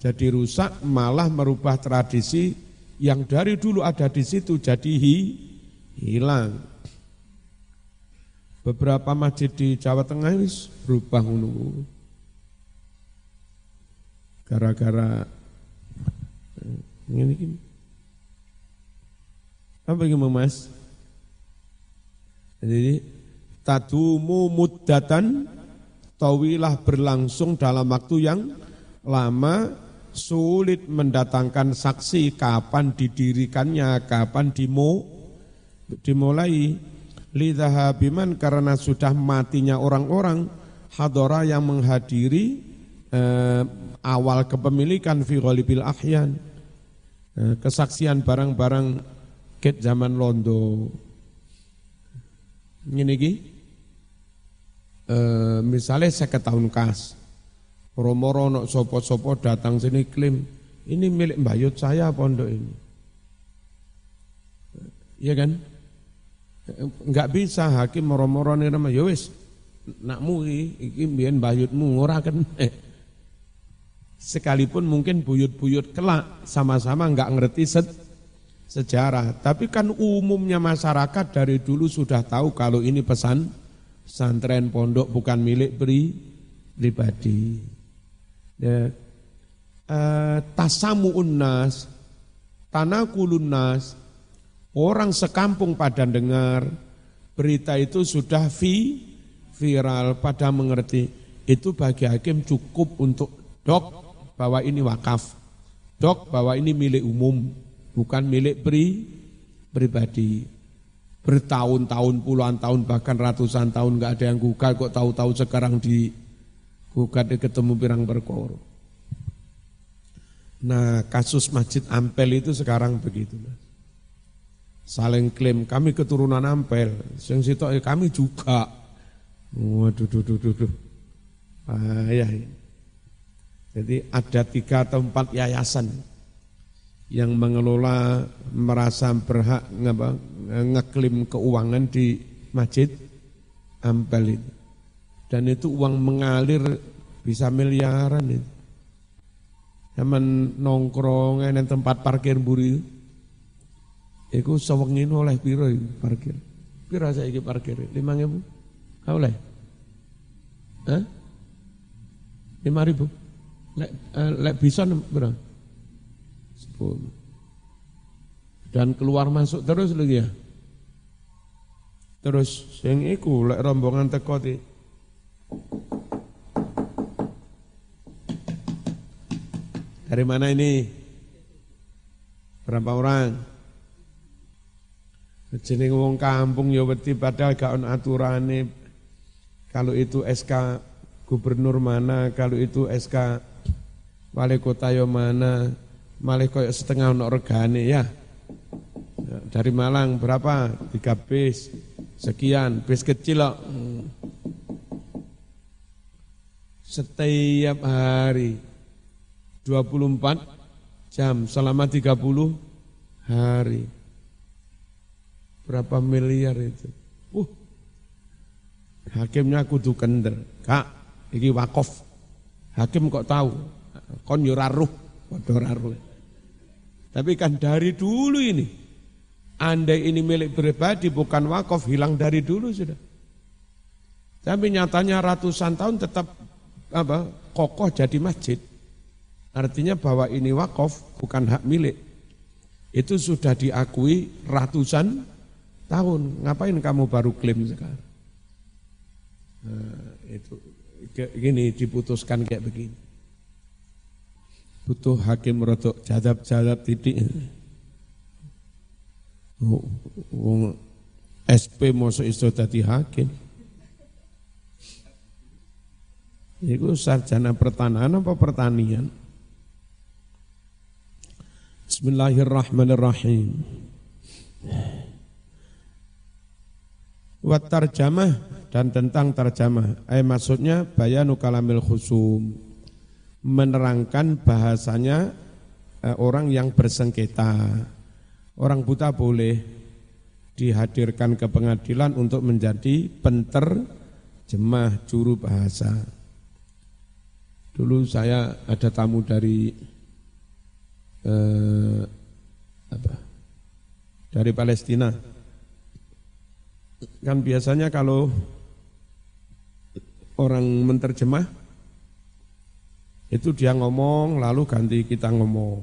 Speaker 1: Jadi rusak malah merubah tradisi yang dari dulu ada di situ jadi hi, hilang. Beberapa masjid di Jawa Tengah ini berubah ngono. Gara-gara eh, ini gini. Apa yang mas? Jadi tadumu muddatan tawilah berlangsung dalam waktu yang lama sulit mendatangkan saksi kapan didirikannya, kapan dimo, dimulai. Lidhahabiman karena sudah matinya orang-orang hadora yang menghadiri eh, awal kepemilikan fi ahyan. Eh, kesaksian barang-barang ket zaman londo. Ini ki, eh, misalnya saya tahun kas, Romoro no sopo-sopo datang sini klaim ini milik Mbak Yud saya pondok ini. Iya kan? Enggak bisa hakim moro-moro nih nama ya wis nakmu iki mbiyen kan. Sekalipun mungkin buyut-buyut kelak sama-sama enggak ngerti set, sejarah, tapi kan umumnya masyarakat dari dulu sudah tahu kalau ini pesan santren pondok bukan milik pri, pribadi ya, eh, tasamu unnas, tanakulun nas, orang sekampung pada dengar berita itu sudah vi, viral pada mengerti. Itu bagi hakim cukup untuk dok bahwa ini wakaf, dok bahwa ini milik umum, bukan milik pri, pribadi. Bertahun-tahun, puluhan tahun, bahkan ratusan tahun nggak ada yang gugat kok tahu-tahu sekarang di Gugat ketemu pirang perkara. Nah kasus Masjid Ampel itu sekarang begitu. Saling klaim kami keturunan Ampel, yang situ eh, kami juga. Waduh, duh, duh, duh, duh. Ayah. Jadi ada tiga atau empat yayasan yang mengelola merasa berhak ngeklaim keuangan di Masjid Ampel itu. Dan itu uang mengalir bisa miliaran itu. Zaman nongkrong di tempat parkir buri Iku sewengin oleh piro parkir. Piro saya iki parkir? Lima ribu? Kau oleh? Hah? Lima ribu? Lek, eh, lek bisa berapa? Sepuluh. Dan keluar masuk terus lagi ya. Terus sing iku lek rombongan teko dari mana ini? Berapa orang? Jeneng wong kampung ya wedi padahal gak on aturane. Kalau itu SK gubernur mana, kalau itu SK wali kota yo ya mana, malah koyo setengah ono regane ya. Dari Malang berapa? Tiga bis, sekian, bis kecil loh setiap hari 24 jam selama 30 hari. Berapa miliar itu? Uh, hakimnya kudu kender. Kak, ini wakof. Hakim kok tahu? Kon yuraruh, wadoraruh. Tapi kan dari dulu ini, andai ini milik pribadi bukan wakaf, hilang dari dulu sudah. Tapi nyatanya ratusan tahun tetap apa kokoh jadi masjid. Artinya bahwa ini wakaf bukan hak milik. Itu sudah diakui ratusan tahun. Ngapain kamu baru klaim sekarang? Nah, itu gini diputuskan kayak begini. Butuh hakim rotok jadab-jadab titik. Oh, oh, SP mau iso dadi hakim. Itu sarjana pertanahan apa pertanian? Bismillahirrahmanirrahim. Wat tarjamah dan tentang tarjamah. Eh maksudnya bayanu kalamil khusum. Menerangkan bahasanya eh, orang yang bersengketa. Orang buta boleh dihadirkan ke pengadilan untuk menjadi penterjemah juru bahasa. Dulu saya ada tamu dari eh, apa? Dari Palestina. Kan biasanya kalau orang menterjemah itu dia ngomong lalu ganti kita ngomong.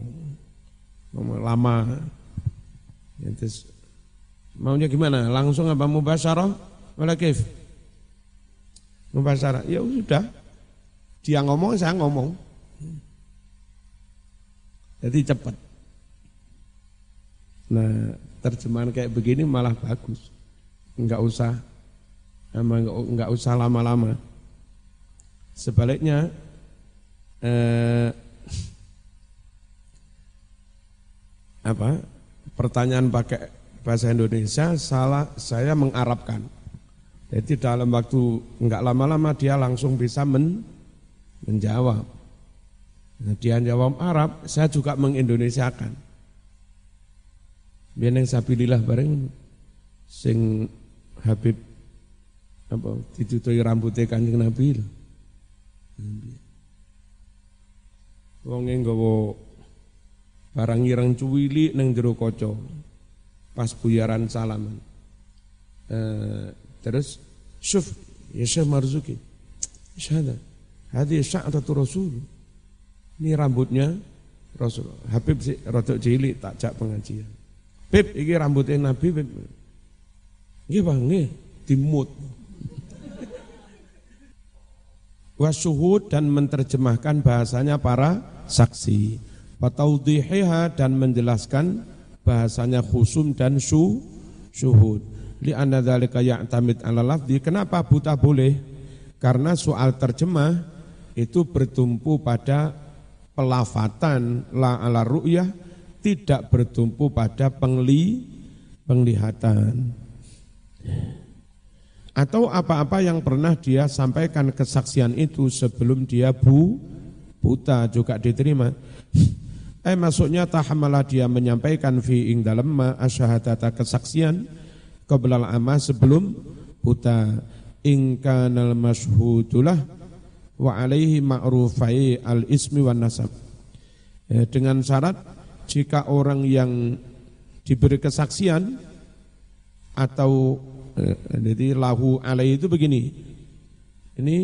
Speaker 1: Ngomong lama. Ya, terus, maunya gimana? Langsung apa mubasyarah? Wala? Mubasyarah. Ya sudah. Dia ngomong, saya ngomong. Jadi cepat. Nah, terjemahan kayak begini malah bagus. Enggak usah enggak usah lama-lama. Sebaliknya eh, apa? Pertanyaan pakai bahasa Indonesia salah saya mengarabkan. Jadi dalam waktu enggak lama-lama dia langsung bisa men, menjawab. Dia jawab Arab, saya juga mengindonesiakan. Biar yang sabilillah bareng sing Habib apa ditutui rambutnya kanjeng Nabi lho. Wong nggawa barang ireng cuwili ning jero kaca. Pas buyaran salaman. Eh, terus syuf ya Syekh Marzuki. Syahada. Hadi sya'atatu Rasul. Ini rambutnya Rasul. Habib rotok cilik tak jak pengajian. Bib, ini rambutnya Nabi, Bib. Nggih, Bang, nggih, dimut. Wasuhud dan menerjemahkan bahasanya para saksi. Wataudhihiha dan menjelaskan bahasanya khusum dan su, syuhud. Li anna dzalika ya'tamid ala lafzi. Kenapa buta boleh? Karena soal terjemah itu bertumpu pada pelafatan la ala ru'yah tidak bertumpu pada pengli, penglihatan. Atau apa-apa yang pernah dia sampaikan kesaksian itu sebelum dia bu, buta juga diterima. Eh maksudnya tahamalah dia menyampaikan fi ing dalam ma asyhadata kesaksian kebelah ama sebelum buta ing kanal mashudulah wa alaihi ma'rufai al ismi wan nasab. Ya, dengan syarat jika orang yang diberi kesaksian atau eh, jadi lahu alaihi itu begini. Ini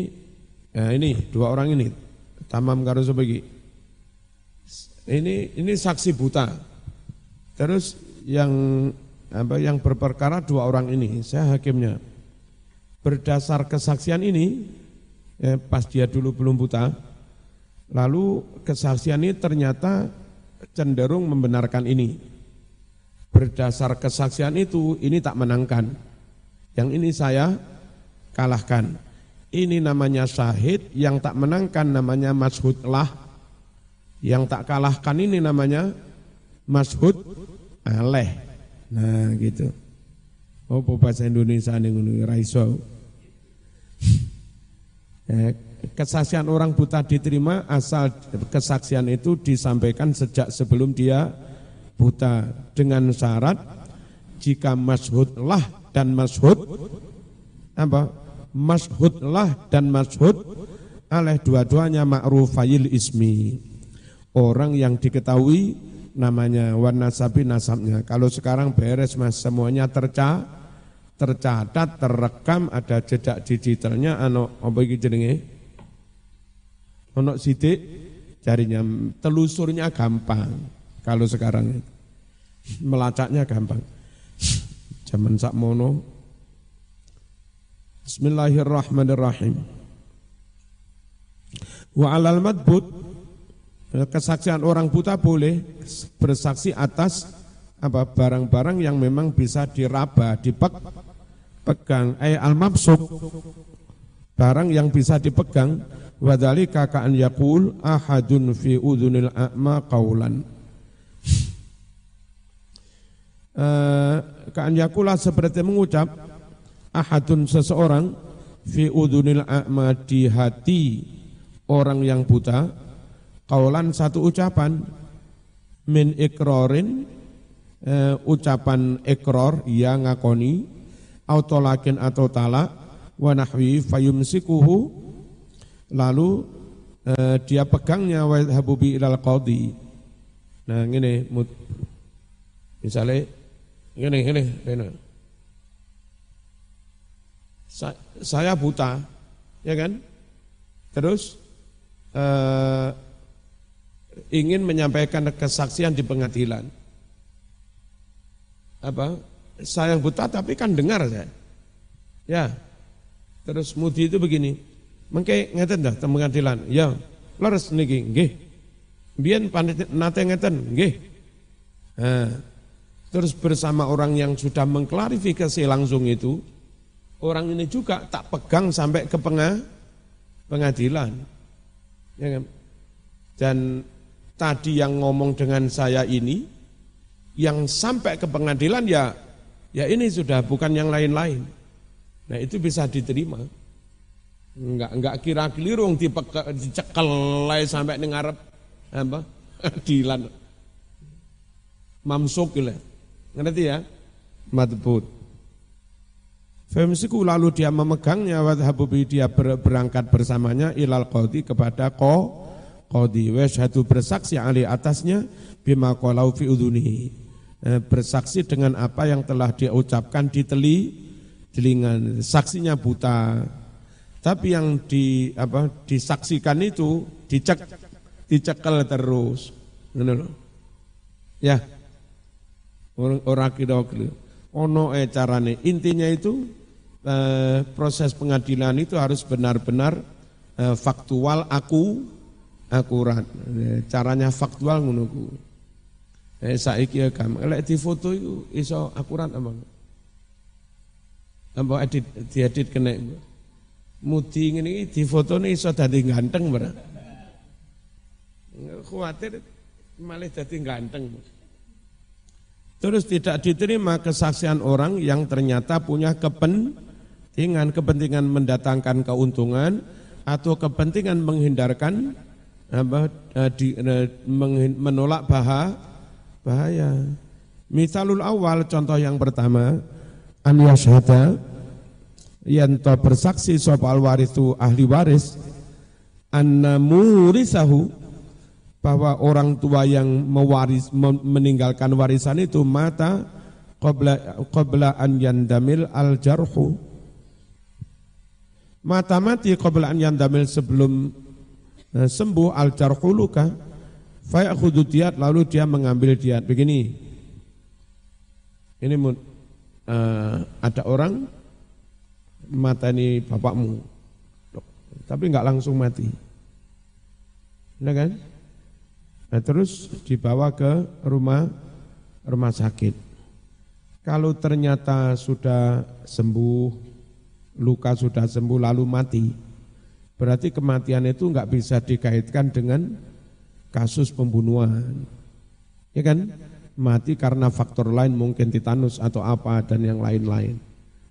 Speaker 1: ya ini dua orang ini tamam karo sebagi. Ini ini saksi buta. Terus yang apa yang berperkara dua orang ini, saya hakimnya. Berdasar kesaksian ini eh, pas dia dulu belum buta, lalu kesaksian ini ternyata cenderung membenarkan ini. Berdasar kesaksian itu, ini tak menangkan. Yang ini saya kalahkan. Ini namanya syahid, yang tak menangkan namanya mashud lah. Yang tak kalahkan ini namanya mashud aleh. Nah gitu. Oh bahasa Indonesia nih. Eh, kesaksian orang buta diterima asal kesaksian itu disampaikan sejak sebelum dia buta. Dengan syarat jika masyhudlah dan masyhud apa? Masyhudlah dan masyhud oleh dua-duanya ma'rufayil ismi. Orang yang diketahui namanya warna sabi nasabnya. Kalau sekarang beres mas semuanya terca tercatat, terekam, ada jejak digitalnya, ano apa iki jenenge? Ono sidik jarinya telusurnya gampang. Kalau sekarang melacaknya gampang. Zaman mono. Bismillahirrahmanirrahim. Wa alal madbut kesaksian orang buta boleh bersaksi atas apa barang-barang yang memang bisa diraba, dipek, pegang ay al mabsuk barang yang bisa dipegang wadali kakaan yakul ahadun fi udunil a'ma qaulan eh, yakula seperti mengucap ahadun seseorang fi udunil a'ma di hati orang yang buta kaulan satu ucapan min ikrorin uh, ucapan ikror ya ngakoni autolakin atau talak wa nahwi fayumsikuhu. Lalu uh, dia pegangnya wa habubi ilal qadi. Nah ngene misalnya ngene ngene ngene saya buta ya kan? Terus uh, ingin menyampaikan kesaksian di pengadilan. Apa saya buta tapi kan dengar saya. Ya. Terus mudi itu begini. Mengke ngeten dah teng pengadilan. Ya, leres niki nggih. Biyen nate ngeten nggih. Terus bersama orang yang sudah mengklarifikasi langsung itu, orang ini juga tak pegang sampai ke pengadilan. Ya kan? Dan tadi yang ngomong dengan saya ini, yang sampai ke pengadilan ya ya ini sudah bukan yang lain-lain. Nah itu bisa diterima. Enggak enggak kira keliru dicekel sampai ngarep apa? Dilan. Mamsuk gitu. Ngerti ya? Madbut. Femsiku lalu dia memegangnya wadhabubi dia berangkat bersamanya ilal qadi kepada ko qadi wa bersaksi ali atasnya bima qalau fi udunihi bersaksi dengan apa yang telah dia ucapkan di teli telinga saksinya buta. Tapi yang di apa disaksikan itu dicek dicekel terus. Ya. Orang kira ono eh carane. Intinya itu eh, proses pengadilan itu harus benar-benar eh, faktual aku akurat caranya faktual menunggu Eh saiki ya kam, lek foto itu iso akurat apa? Apa edit diedit kena. Mudi ngene iki nih iso dadi ganteng ora? Khawatir malah dadi ganteng. Terus tidak diterima kesaksian orang yang ternyata punya kepentingan, kepentingan mendatangkan keuntungan atau kepentingan menghindarkan eh, eh, menolak bahaya Bahaya. Misalul awal contoh yang pertama an yashhada yanto bersaksi sapa al warithu ahli waris anna murisahu bahwa orang tua yang mewaris meninggalkan warisan itu mata qabla qabla an yandamil al jarhu mata mati qabla an yandamil sebelum eh, sembuh al jarhu luka Fayakhudhu diat lalu dia mengambil diat. Begini. Ini uh, ada orang mata ini bapakmu. Tapi enggak langsung mati. Nah kan? Nah, terus dibawa ke rumah rumah sakit. Kalau ternyata sudah sembuh, luka sudah sembuh lalu mati, berarti kematian itu enggak bisa dikaitkan dengan kasus pembunuhan. Ya kan? Mati karena faktor lain mungkin titanus atau apa dan yang lain-lain.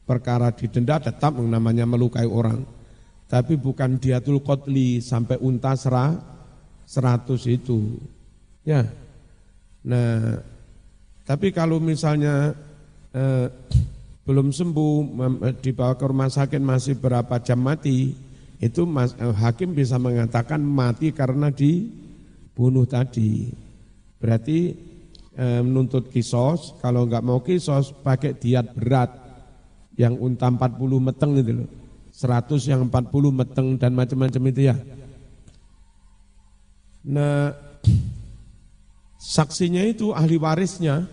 Speaker 1: Perkara didenda tetap namanya melukai orang. Tapi bukan diatul kotli sampai unta serah seratus itu. Ya. Nah, tapi kalau misalnya eh, belum sembuh dibawa ke rumah sakit masih berapa jam mati, itu mas, eh, hakim bisa mengatakan mati karena di bunuh tadi. Berarti e, menuntut kisos, kalau enggak mau kisos pakai diat berat yang unta 40 meteng itu loh. 100 yang 40 meteng dan macam-macam itu ya. Nah, saksinya itu ahli warisnya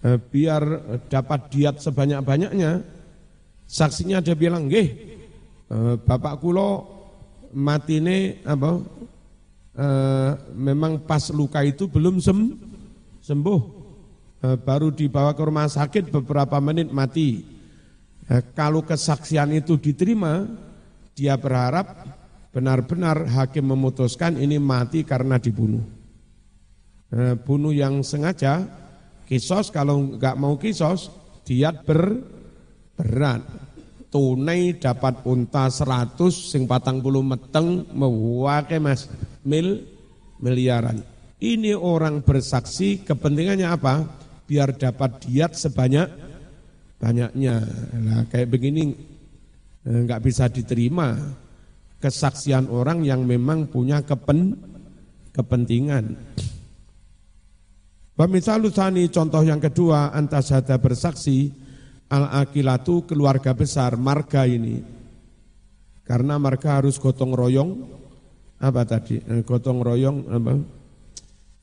Speaker 1: e, biar dapat diat sebanyak-banyaknya saksinya dia bilang, "Nggih, e, bapak kulo matine apa e, memang pas luka itu belum sem, sembuh. E, baru dibawa ke rumah sakit beberapa menit mati. E, kalau kesaksian itu diterima dia berharap benar-benar hakim memutuskan ini mati karena dibunuh. E, bunuh yang sengaja Kisos kalau nggak mau kisos, diat ber, berat. Tunai dapat unta 100 sing patang puluh meteng mewake mas mil miliaran. Ini orang bersaksi kepentingannya apa? Biar dapat diat sebanyak banyaknya. Nah, kayak begini eh, nggak bisa diterima kesaksian orang yang memang punya kepen, kepentingan. Pemisalu contoh yang kedua antasada bersaksi al-akilatu keluarga besar marga ini. Karena marga harus gotong royong apa tadi? Eh, gotong royong apa?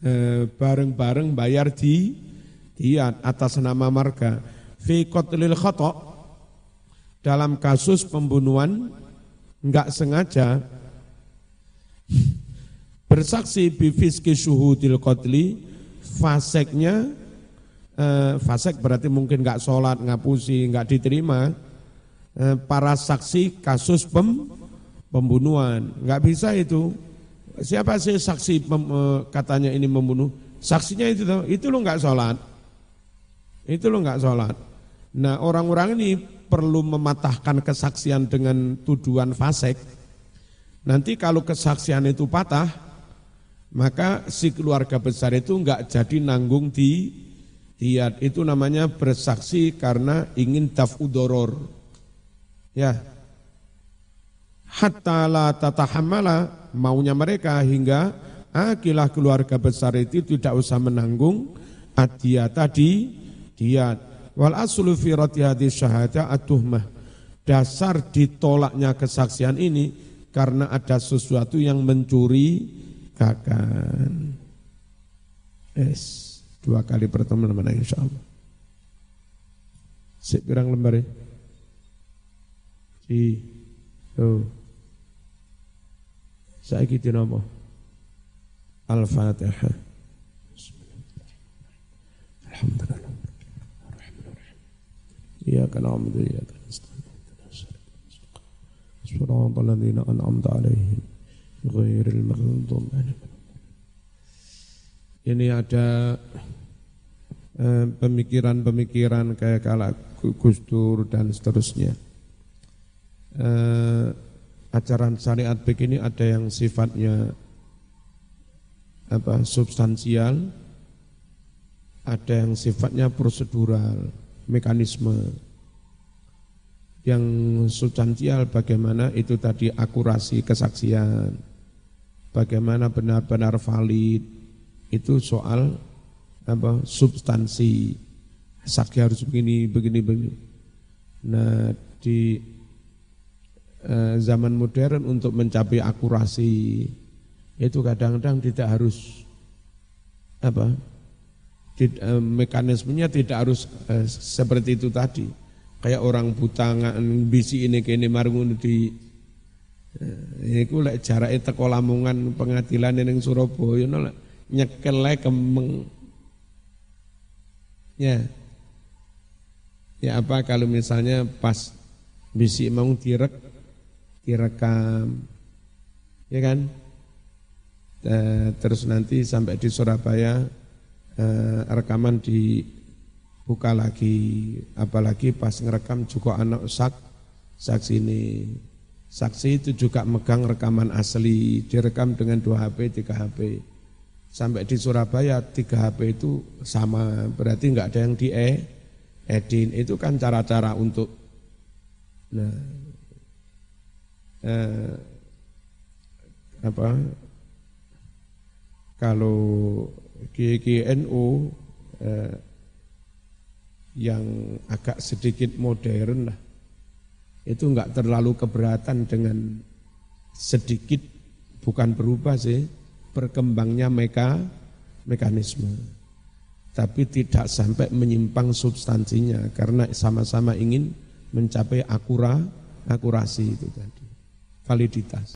Speaker 1: Eh, bareng-bareng bayar di diat atas nama marga. Fi qatlil dalam kasus pembunuhan enggak sengaja bersaksi bifiski syuhudil qatli faseknya eh, fasek berarti mungkin nggak sholat, ngapusi, nggak diterima. Eh, para saksi kasus pem, pembunuhan nggak bisa itu. Siapa sih saksi pem, eh, katanya ini membunuh? Saksinya itu itu lo nggak sholat, itu lo nggak sholat. Nah orang-orang ini perlu mematahkan kesaksian dengan tuduhan fasek. Nanti kalau kesaksian itu patah, maka si keluarga besar itu enggak jadi nanggung di diat. Itu namanya bersaksi karena ingin tafudoror. Ya. Hatta la tatahammala maunya mereka hingga akilah keluarga besar itu tidak usah menanggung adia tadi diat. Wal aslu fi ratihati syahada atuhmah. Dasar ditolaknya kesaksian ini karena ada sesuatu yang mencuri kakan. Es dua kali pertemuan mana insya Allah. Sepirang lembar ya? Si, oh. Saya gitu nama. Al-Fatihah. Alhamdulillah. إياك نعبد وإياك نستعين صراط الذين أنعمت عليهم ghairil maghdub ini ada eh, pemikiran-pemikiran kayak kala Gus Dur dan seterusnya. Eh, ajaran syariat begini ada yang sifatnya apa substansial, ada yang sifatnya prosedural, mekanisme. Yang substansial bagaimana itu tadi akurasi kesaksian bagaimana benar-benar valid itu soal apa substansi saksi harus begini begini begini nah di eh, zaman modern untuk mencapai akurasi itu kadang-kadang tidak harus apa tidak, eh, mekanismenya tidak harus eh, seperti itu tadi kayak orang buta bisi ini kini marungun di Eh, iku lek jarake teko Lamongan pengadilan ning Surabaya no nyekel kemeng. Ya. Ya apa kalau misalnya pas bisi mau direk direkam. Ya kan? E, terus nanti sampai di Surabaya e, rekaman dibuka lagi apalagi pas ngerekam juga anak sak saksi ini Saksi itu juga megang rekaman asli, direkam dengan dua HP, tiga HP. Sampai di Surabaya tiga HP itu sama, berarti nggak ada yang di e, edin. Itu kan cara-cara untuk, nah, eh, apa? Kalau GGNU eh, yang agak sedikit modern lah, itu enggak terlalu keberatan dengan sedikit bukan berubah sih berkembangnya meka mekanisme. Tapi tidak sampai menyimpang substansinya karena sama-sama ingin mencapai akura akurasi itu tadi validitas